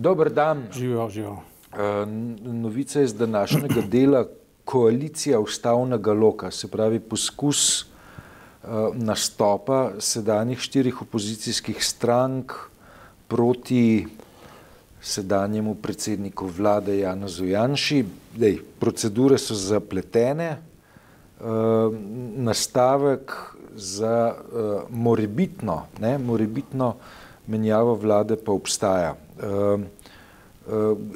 Dober dan. Živijo, živijo. Uh, novica iz današnjega dela koalicija ustavnega loka, se pravi poskus uh, nastopa sedanjih štirih opozicijskih strank proti sedanjemu predsedniku vlade Janu Janši. Dej, procedure so zapletene, uh, nastavek za morebitno, ne, morebitno menjavo vlade pa obstaja. Uh,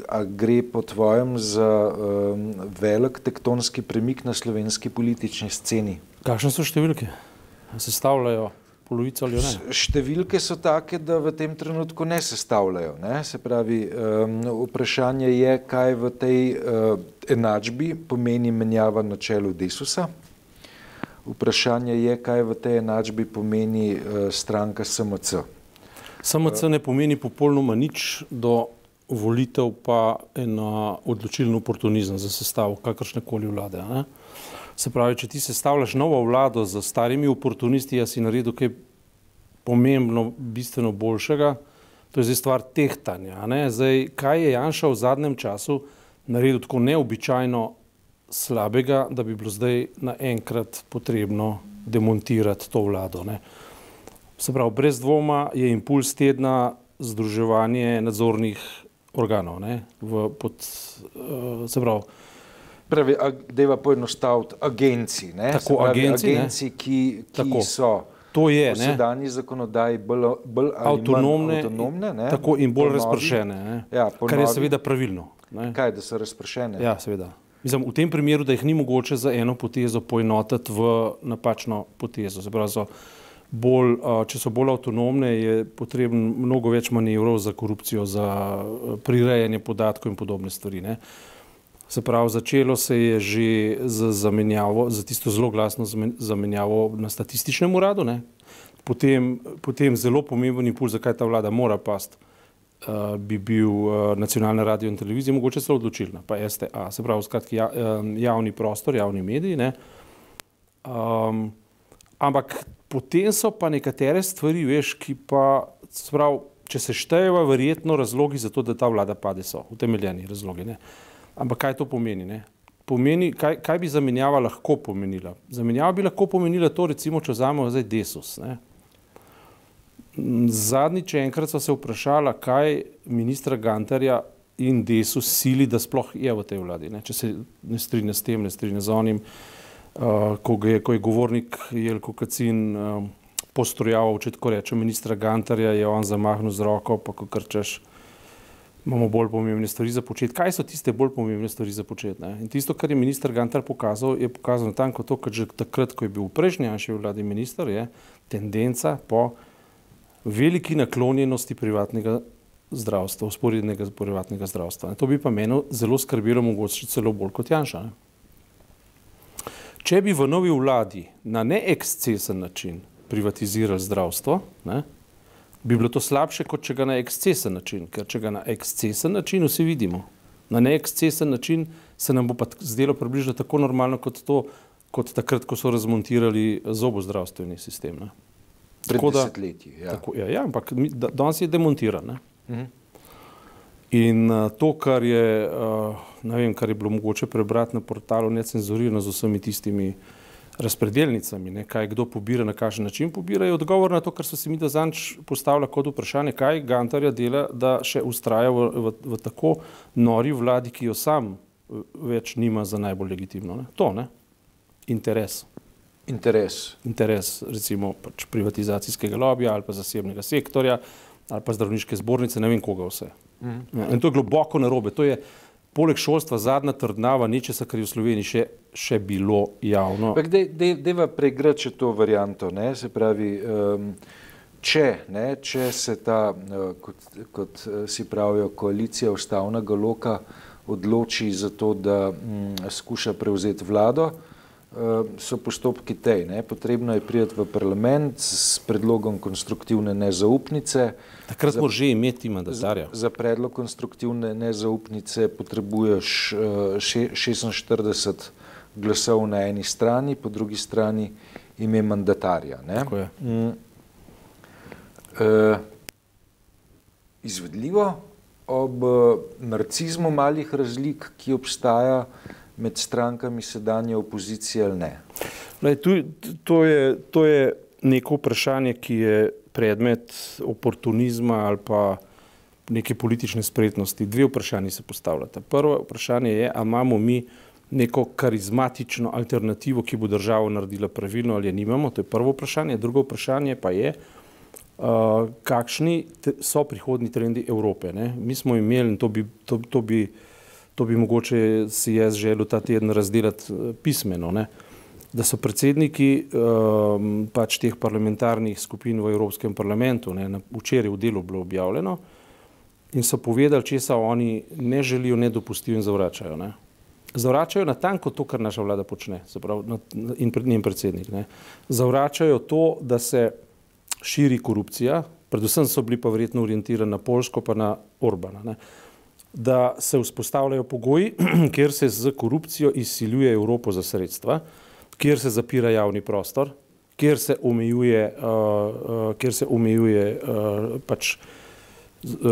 A gre po tvojem za um, velik tektonski premik na slovenski politični sceni? Kakšne so številke? Sestavljajo polovico ali ne? Številke so take, da v tem trenutku ne sestavljajo. Ne? Se pravi, um, vprašanje je, kaj v tej uh, enačbi pomeni menjava na čelu Desusa. Vprašanje je, kaj v tej enačbi pomeni uh, stranka SMC. SMC ne pomeni popolnoma nič do volitev pa ena odločilen oportunizem za sestavo kakršne koli vlade. Ne? Se pravi, če ti sestavljaš novo vlado z starimi oportunisti, jaz si naredil kaj pomembno, bistveno boljšega, to je zdaj stvar tehtanja. Zdaj, kaj je Janša v zadnjem času naredil tako neobičajno slabega, da bi bilo zdaj naenkrat potrebno demontirati to vlado. Ne? Se pravi, brez dvoma je impuls tedna združevanje nadzornih organov, ne, v pod, uh, se pravi. Pravi, deva poenostaviti agenciji, ne, tako pravi, agenciji, agenciji, ki, ki tako. so to je, v sedanji zakonodaji bolj, bolj avtonomne, avtonomne ne, tako in bolj razpršene, ne, ja, kar je seveda pravilno. Ne. Kaj, da so razpršene? Ja, seveda. Mislim, v tem primeru, da jih ni mogoče za eno potezo poenotiti v napačno potezo. Se pravi, so, bolj, če so bolj avtonomne, je potreben mnogo več manevrov za korupcijo, za prirejanje podatkov in podobne stvari. Ne. Se pravi, začelo se je že z zamenjavo, za tisto zelo glasno zamenjavo na statističnem uradu, ne. Potem, potem zelo pomemben impuls, zakaj ta vlada mora past, bi bil nacionalna radio in televizija, mogoče se odločilna, pa STA, se pravi, skratki ja, javni prostor, javni mediji, ne. Um, ampak potem so pa nekatere stvari, veš, ki pa, sprav, če se štejejo, verjetno razlogi za to, da ta vlada pade, so utemeljeni razlogi. Ne? Ampak kaj to pomeni? Ne? pomeni kaj, kaj bi zamenjava lahko pomenila? Zamenjava bi lahko pomenila to, recimo, če vzamemo zdaj desus. Ne? Zadnjič enkrat so se vprašala, kaj ministra Gantarja in desus sili, da sploh je v tej vladi. Ne? Če se ne strinja s tem, ne strinja z onim. Uh, ko, je, ko je govornik Jelko Kacin uh, postrojaval, če tako rečem, ministra Gantarja, je on zamahnil z roko, pa ko krčeš, imamo bolj pomembne stvari za početi. Kaj so tiste bolj pomembne stvari za početi? Ne? In tisto, kar je minister Gantar pokazal, je pokazal natanko to, kar že takrat, ko je bil v prejšnji naši vladi minister, je tendenca po veliki naklonjenosti privatnega zdravstva, usporednega privatnega zdravstva. In to bi pa meni zelo skrbelo, mogoče celo bolj kot Janša. Ne? Če bi v novi vladi na neekscesen način privatizirali zdravstvo, ne, bi bilo to slabše, kot če ga na ekscesen način, ker če ga na ekscesen način vsi vidimo. Na neekscesen način se nam bo pa zdelo približno tako normalno kot to, kot takrat, ko so razmontirali zobozdravstveni sistem. Ne. Pred desetletji. Ja. Tako, ja, ja, ampak danes je demontiran. Mhm. In uh, to, kar je, uh, vem, kar je bilo mogoče prebrati na portalu, necenzurirano z vsemi tistimi razpredelnicami, ne, kaj kdo pobira, na kakšen način pobira, je odgovor na to, kar so si mi da zanč postavlja kot vprašanje, kaj Gantarja dela, da še ustraja v, v, v tako nori vladi, ki jo sam več nima za najbolj legitimno. Ne. To, ne? Interes. Interes. Interes, recimo, pač privatizacijskega lobija ali pa zasebnega sektorja ali pa zdravniške zbornice, ne vem koga vse. Mm. In to je globoko narobe. To je poleg šolstva zadnja trdnava nečesa, kar je v Sloveniji še, še bilo javno. Deva pregrati to varianto, ne? se pravi, um, če, ne, če se ta, uh, kot, kot uh, si pravijo, koalicija ustavnega loka odloči za to, da um, skuša prevzeti vlado, so postopki tej. Ne? Potrebno je prijeti v parlament s predlogom konstruktivne nezaupnice. Takrat moraš že imeti mandatarja. Za, za predlog konstruktivne nezaupnice potrebuješ še, 46 glasov na eni strani, po drugi strani ime mandatarja. Mm. E, izvedljivo, ob narcizmu malih razlik, ki obstaja med strankami sedanje opozicije ali ne? Lej, tu, to, je, to je neko vprašanje, ki je predmet oportunizma ali pa neke politične spretnosti. Dve vprašanje se postavljata. Prvo vprašanje je, ali imamo mi neko karizmatično alternativo, ki bo državo naredila pravilno ali je nimamo, to je prvo vprašanje. Drugo vprašanje pa je, uh, kakšni so prihodni trendi Evrope. Ne? Mi smo imeli, in to bi, to, to, bi, to bi mogoče si jaz želel ta teden razdelati uh, pismeno, ne? da so predsedniki um, pač teh parlamentarnih skupin v Evropskem parlamentu, ne? Na, včeraj v delu bilo objavljeno, in so povedali, česa oni ne želijo, ne dopustijo in zavračajo. Ne? Zavračajo natanko to, kar naša vlada počne, pravi, in pred njim predsednik. Ne? Zavračajo to, da se širi korupcija, predvsem so bili pa verjetno orientirani na Polsko, pa na Orbana. Ne? Da se vzpostavljajo pogoji, kjer se z korupcijo izsiljuje Evropo za sredstva, kjer se zapira javni prostor, kjer se omejuje, uh, uh, kjer se omejuje uh, pač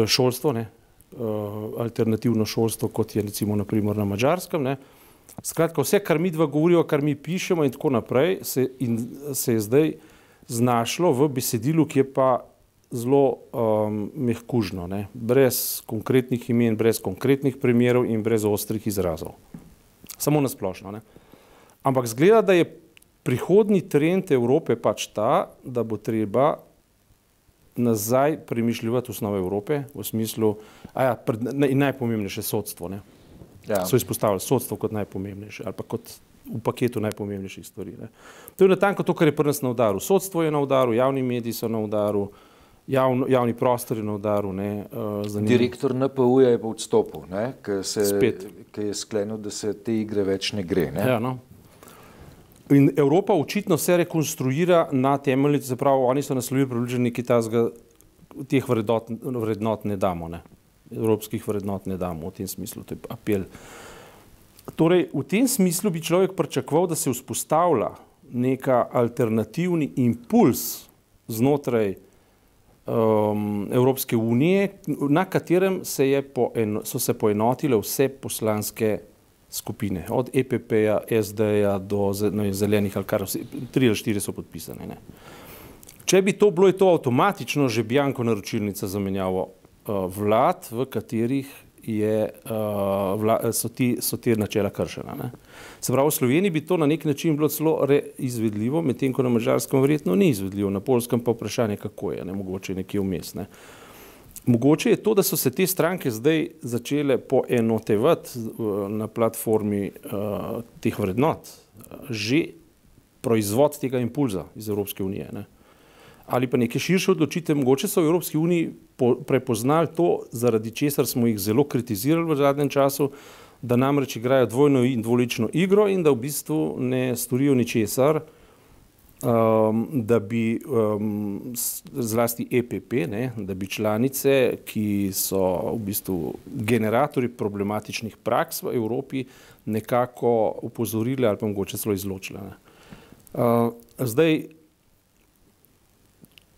šolstvo, ne? Uh, alternativno šolstvo, kot je recimo naprimer na Mačarskem. Skratka, vse, kar mi dva govorimo, kar mi pišemo in tako naprej, se, in, se je zdaj znašlo v besedilu, ki je pa zelo um, mehkužno, ne? brez konkretnih imen, brez konkretnih primerov in brez ostrih izrazov. Samo na splošno. Ne? Ampak zgleda, da je prihodni trend Evrope pač ta, da bo treba nazaj premišljati osnove Evrope v smislu, a ja, pred, ne, najpomembnejše sodstvo. Ne? Ja. So izpostavili sodstvo kot najpomembnejše ali pa kot v paketu najpomembnejših stvari. Ne. To je natanko to, kar je pri nas na udaru. Sodstvo je na udaru, javni mediji so na udaru, javno, javni prostor je na udaru. Ne, uh, Direktor NPU je pa v odstopu, ki je sklenil, da se te igre več ne gre. Ne? Ja, no. In Evropa očitno se rekonstruira na temelji, se pravi, oni so naslovili približno nekaj tazga, teh vrednot, vrednot ne damo, ne. Evropskih vrednot ne damo, v tem smislu, to je apel. Torej, v tem smislu bi človek pričakoval, da se vzpostavlja neka alternativni impuls znotraj um, Evropske unije, na katerem se poeno, so se poenotile vse poslanske skupine, od EPP-ja, SD-ja do no, zelenih, ali kar vse, tri ali štiri so podpisane. Ne. Če bi to bilo, je to avtomatično že bianko naročilnica za menjavo uh, vlad, v katerih je, uh, vla, so, ti, so te načela kršena. Ne. Se pravi, v Sloveniji bi to na nek način bilo celo izvedljivo, medtem ko na Mačarskem verjetno ni izvedljivo, na Polskem pa vprašanje, kako je, ne mogoče nekje vmes. Ne. Mogoče je to, da so se te stranke zdaj začele poenotevati na platformi uh, teh vrednot, že proizvod tega impulza iz Evropske unije. Ne. Ali pa neke širše odločitve, mogoče so v Evropski uniji po, prepoznali to, zaradi česar smo jih zelo kritizirali v zadnjem času, da namreč igrajo dvojno in dvolično igro in da v bistvu ne storijo ničesar, um, da bi um, zlasti EPP, ne, da bi članice, ki so v bistvu generatori problematičnih praks v Evropi, nekako upozorili ali pa mogoče celo izločili. Uh, zdaj,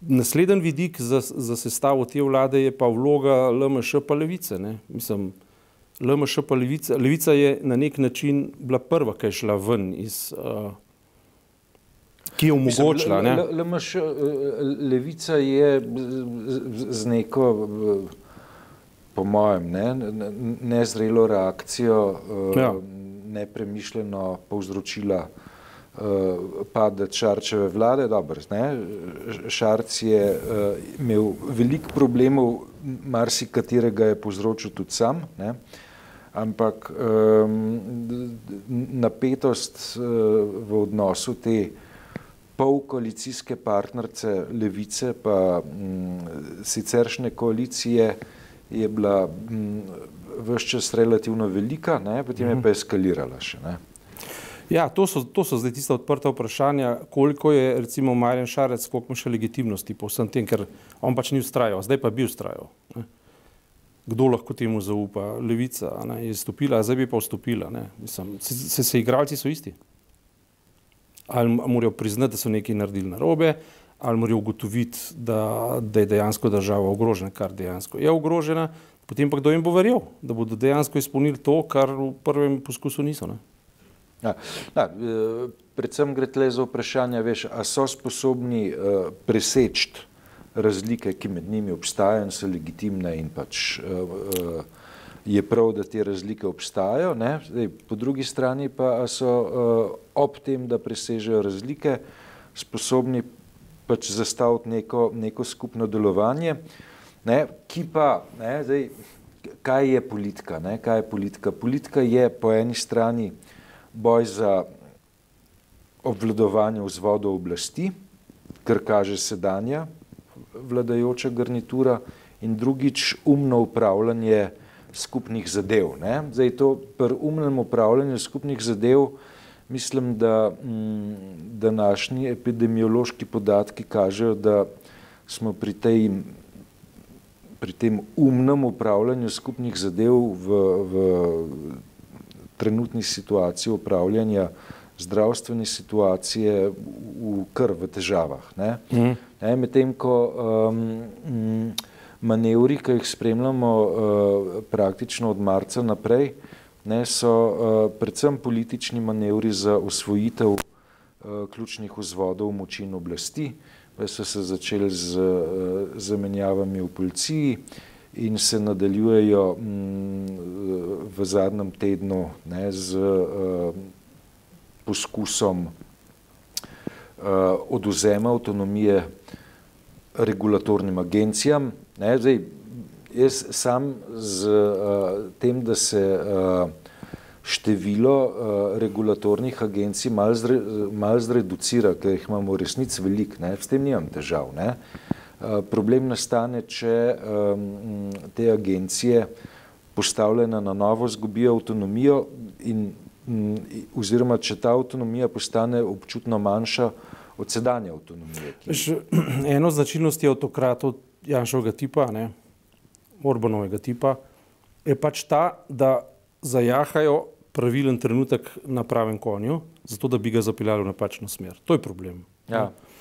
Naslednji vidik za, za sestavo te vlade je pa vloga LMŠ pa levice. Ne? Mislim, LMŠ pa levica, levica je na nek način bila prva, ki je šla ven iz, uh, ki je omogočila. Mislim, le, LMŠ, levica je z neko, po mojem, ne, nezrelo reakcijo, ja. nepremišljeno povzročila uh, padec Šarčeve vlade. Dobro, Šarc je uh, imel veliko problemov, marsikaterega je povzročil tudi sam, ne? ampak um, napetost uh, v odnosu te polkoalicijske partnerce Levice pa um, siceršne koalicije je bila um, vse čas relativno velika, ne? potem je mhm. pa eskalirala še. Ne? Ja, to so, to so zdaj tiste odprte vprašanja, koliko je recimo Marjan Šarec, koliko ima še legitimnosti po vsem tem, ker on pač ni ustrajal, zdaj pa bi ustrajal. Ne. Kdo lahko temu zaupa? Levica ne, je stopila, zdaj bi pa vstopila. Mislim, se, se, se igralci so isti. Ali morajo priznati, da so nekaj naredili narobe, ali morajo ugotoviti, da, da je dejansko država ogrožena, kar dejansko je ogrožena. potem pa kdo jim bo verjel, da bodo dejansko izpolnili to, kar v prvem poskusu niso. Ne? Ja, da, eh, predvsem gre tle za vprašanje, veš, a so sposobni uh, preseči razlike, ki med njimi obstajajo in so legitimne in pač uh, uh, je prav, da te razlike obstajajo. Zdaj, po drugi strani pa so uh, ob tem, da presežejo razlike, sposobni pač zastaviti neko, neko skupno delovanje, ne, ki pa, ne, zdaj, kaj je politika, ne, kaj je politika? Politika je po eni strani boj za obvladovanje vzvodov oblasti, kar kaže sedanja vladajoča garnitura in drugič umno upravljanje skupnih zadev. Ne? Zdaj to pri umnem upravljanju skupnih zadev mislim, da m, današnji epidemiološki podatki kažejo, da smo pri, tej, pri tem umnem upravljanju skupnih zadev v, v trenutni situaciji upravljanja zdravstvene situacije v kar v težavah. Ne? Mm. Ne, medtem ko um, manevri, ki jih spremljamo uh, praktično od marca naprej, ne, so uh, predvsem politični manevri za osvojitev uh, ključnih vzvodov moči in oblasti, ki so se začeli z uh, zamenjavami v policiji, in se nadaljujejo mm, v zadnjem tednu ne, z uh, poskusom uh, oduzema avtonomije regulatornim agencijam. Ne, zdaj, jaz sam z uh, tem, da se uh, število uh, regulatornih agencij malo zre, mal zreducira, ker jih imamo v resnici veliko, s tem nimam težav. Ne. Uh, Eh, problem nastane, če te agencije postavljene na novo zgubijo avtonomijo in oziroma če ta avtonomija postane občutno manjša od sedanje avtonomije. Ki... Eno značilnost je avtokratov Janšovega tipa, ne, Orbanovega tipa, je pač ta, da zajahajo pravilen trenutek na pravem konju, zato da bi ga zapeljali v napačno smer. To je problem. Ja. Ne.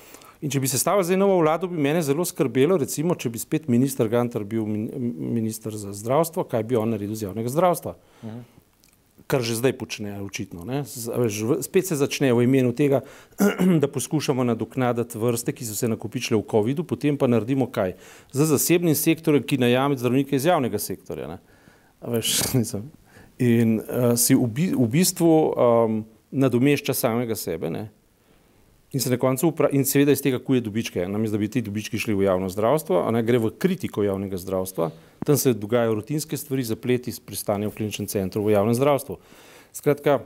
In če bi se stavil za novo vlado, bi mene zelo skrbelo, recimo, če bi spet minister Gantar bil minister za zdravstvo, kaj bi on naredil z javnega zdravstva. Uh -huh. Kar že zdaj počne, očitno. Ne? Spet se začne v imenu tega, da poskušamo nadoknaditi vrste, ki so se nakopičile v COVID-u, potem pa naredimo kaj? Za zasebnim sektorjem, ki najame zdravnike iz javnega sektorja. Veš, in uh, si v, bi, v bistvu um, nadomešča samega sebe. Ne? In se na koncu in seveda iz tega kuje dobičke, namesto da bi ti dobički šli v javno zdravstvo, a ne gre v kritiko javnega zdravstva, tam se dogajajo rutinske stvari, zapleti s pristanjem v kliničnem centru v javnem zdravstvu. Skratka,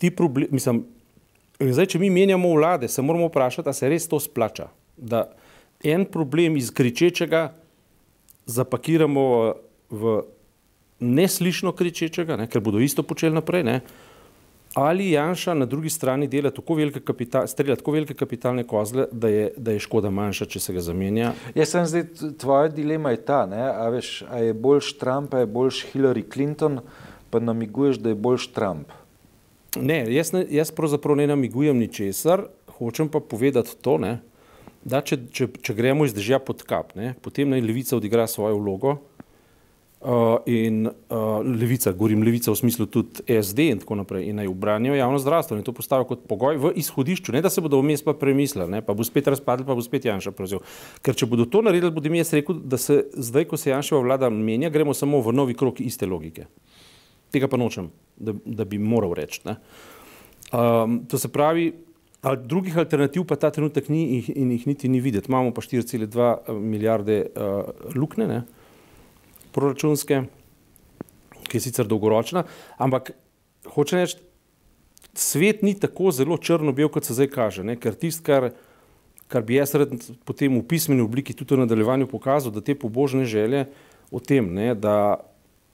ti problemi, mislim, zdaj, če mi menjamo vlade, se moramo vprašati, a se res to splača, da en problem iz kričečega zapakiramo v neslišno kričečega, ne, ker bodo isto počeli naprej, ne, ali Janša na drugi strani dela tako velike kapital, strelja tako velike kapitalne kozle, da je, da je škoda manjša, če se ga zamenja. Jaz sem zdaj, tvoja dilema je ta, ne? a veš, a je boljš Trump, a je boljš Hillary Clinton, pa namiguješ, da je boljš Trump. Ne, jaz, ne, jaz pravzaprav ne namigujem ničesar, hočem pa povedati to, ne, da če, če, če gremo iz držja pod kap, ne, potem naj levica odigra svojo vlogo, in uh, levica, govorim levica v smislu tudi SD in tako naprej, in naj obranijo javno zdravstvo in to postavijo kot pogoj v izhodišču, ne da se bodo vmes pa premislili, ne, pa bo spet razpadli, pa bo spet Janša prevzel. Ker če bodo to naredili, bodo mi jaz rekel, da se zdaj, ko se Janševa vlada menja, gremo samo v novi krok iste logike. Tega pa nočem, da, da bi moral reči. Um, to se pravi, al, drugih alternativ pa ta trenutek ni in jih niti ni videti. Imamo pa 4,2 milijarde uh, lukne. Ne proračunske, ki je sicer dolgoročna, ampak hoče reči, svet ni tako zelo črno-bel, kot se zdaj kaže. Ne? Ker tisto, kar, kar bi jaz rad potem v pismeni obliki tudi v nadaljevanju pokazal, da te pobožne želje o tem, ne, da,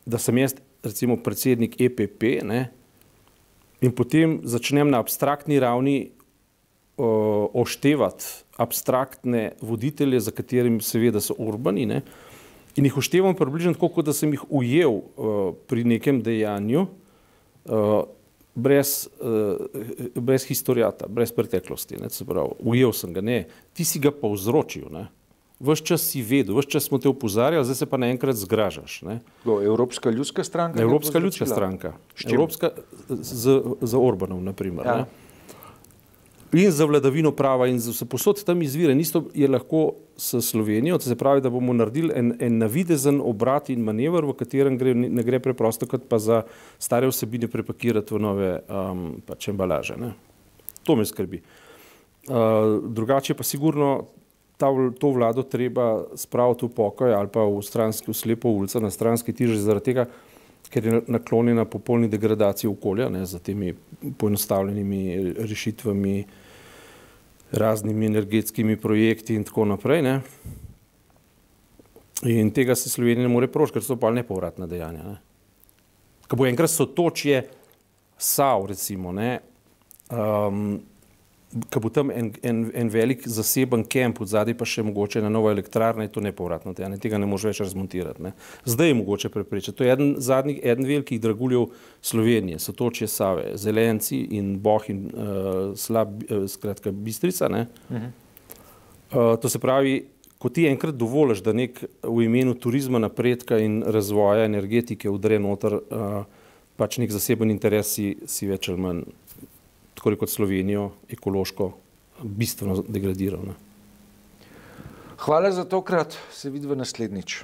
da sem jaz recimo predsednik EPP ne, in potem začnem na abstraktni ravni o, oštevati abstraktne voditelje, za katerim seveda so urbani, ne, in jih uštevam približno tako, kot da sem jih ujel uh, pri nekem dejanju, uh, brez, uh, brez historijata, brez preteklosti. Ne, pravi, ujel sem ga, ne, ti si ga povzročil. Ne. Vse čas si vedel, vse čas smo te opozarjali, zdaj se pa naenkrat zgražaš. Ne? Evropska ljudska stranka. Evropska ljudska stranka. Evropska, z, z Orbanom, naprimer. Ja. In za vladavino prava, in za vse posod tam izvire. Isto je lahko s Slovenijo, to se pravi, da bomo naredili en, en navidezen obrat in manever, v katerem gre, ne gre preprosto, kot pa za stare vsebine prepakirati v nove um, pač embalaže. Ne? To me skrbi. Uh, drugače pa sigurno ta, to vlado treba spraviti v pokoj ali pa v, stranski, v slepo ulico, na stranski tiž, zaradi tega, ker je naklonjena popolni degradaciji okolja ne, za temi poenostavljenimi rešitvami, raznimi energetskimi projekti in tako naprej. Ne. In tega se Slovenija ne more proš, ker so pa nepovratna dejanja. Ne. Ko bo enkrat sotočje sav, recimo, ne, um, ko bo tam en, en, en velik zaseben kemp, v zadnji pa še mogoče na novo elektrarno, je to nepovratno, ne, tega ne moreš več razmontirati. Ne. Zdaj je mogoče preprečiti. To je eden zadnjih, eden velikih draguljev Slovenije, so točje Save, Zelenci in Boh in uh, slab, uh, skratka, Bistrica. Uh -huh. uh, to se pravi, ko ti enkrat dovoliš, da nek v imenu turizma, napredka in razvoja energetike vdre noter, uh, pač nek zaseben interes si, si več ali manj tako kot Slovenijo, ekološko bistveno degradirano. Hvala za tokrat, se vidimo naslednjič.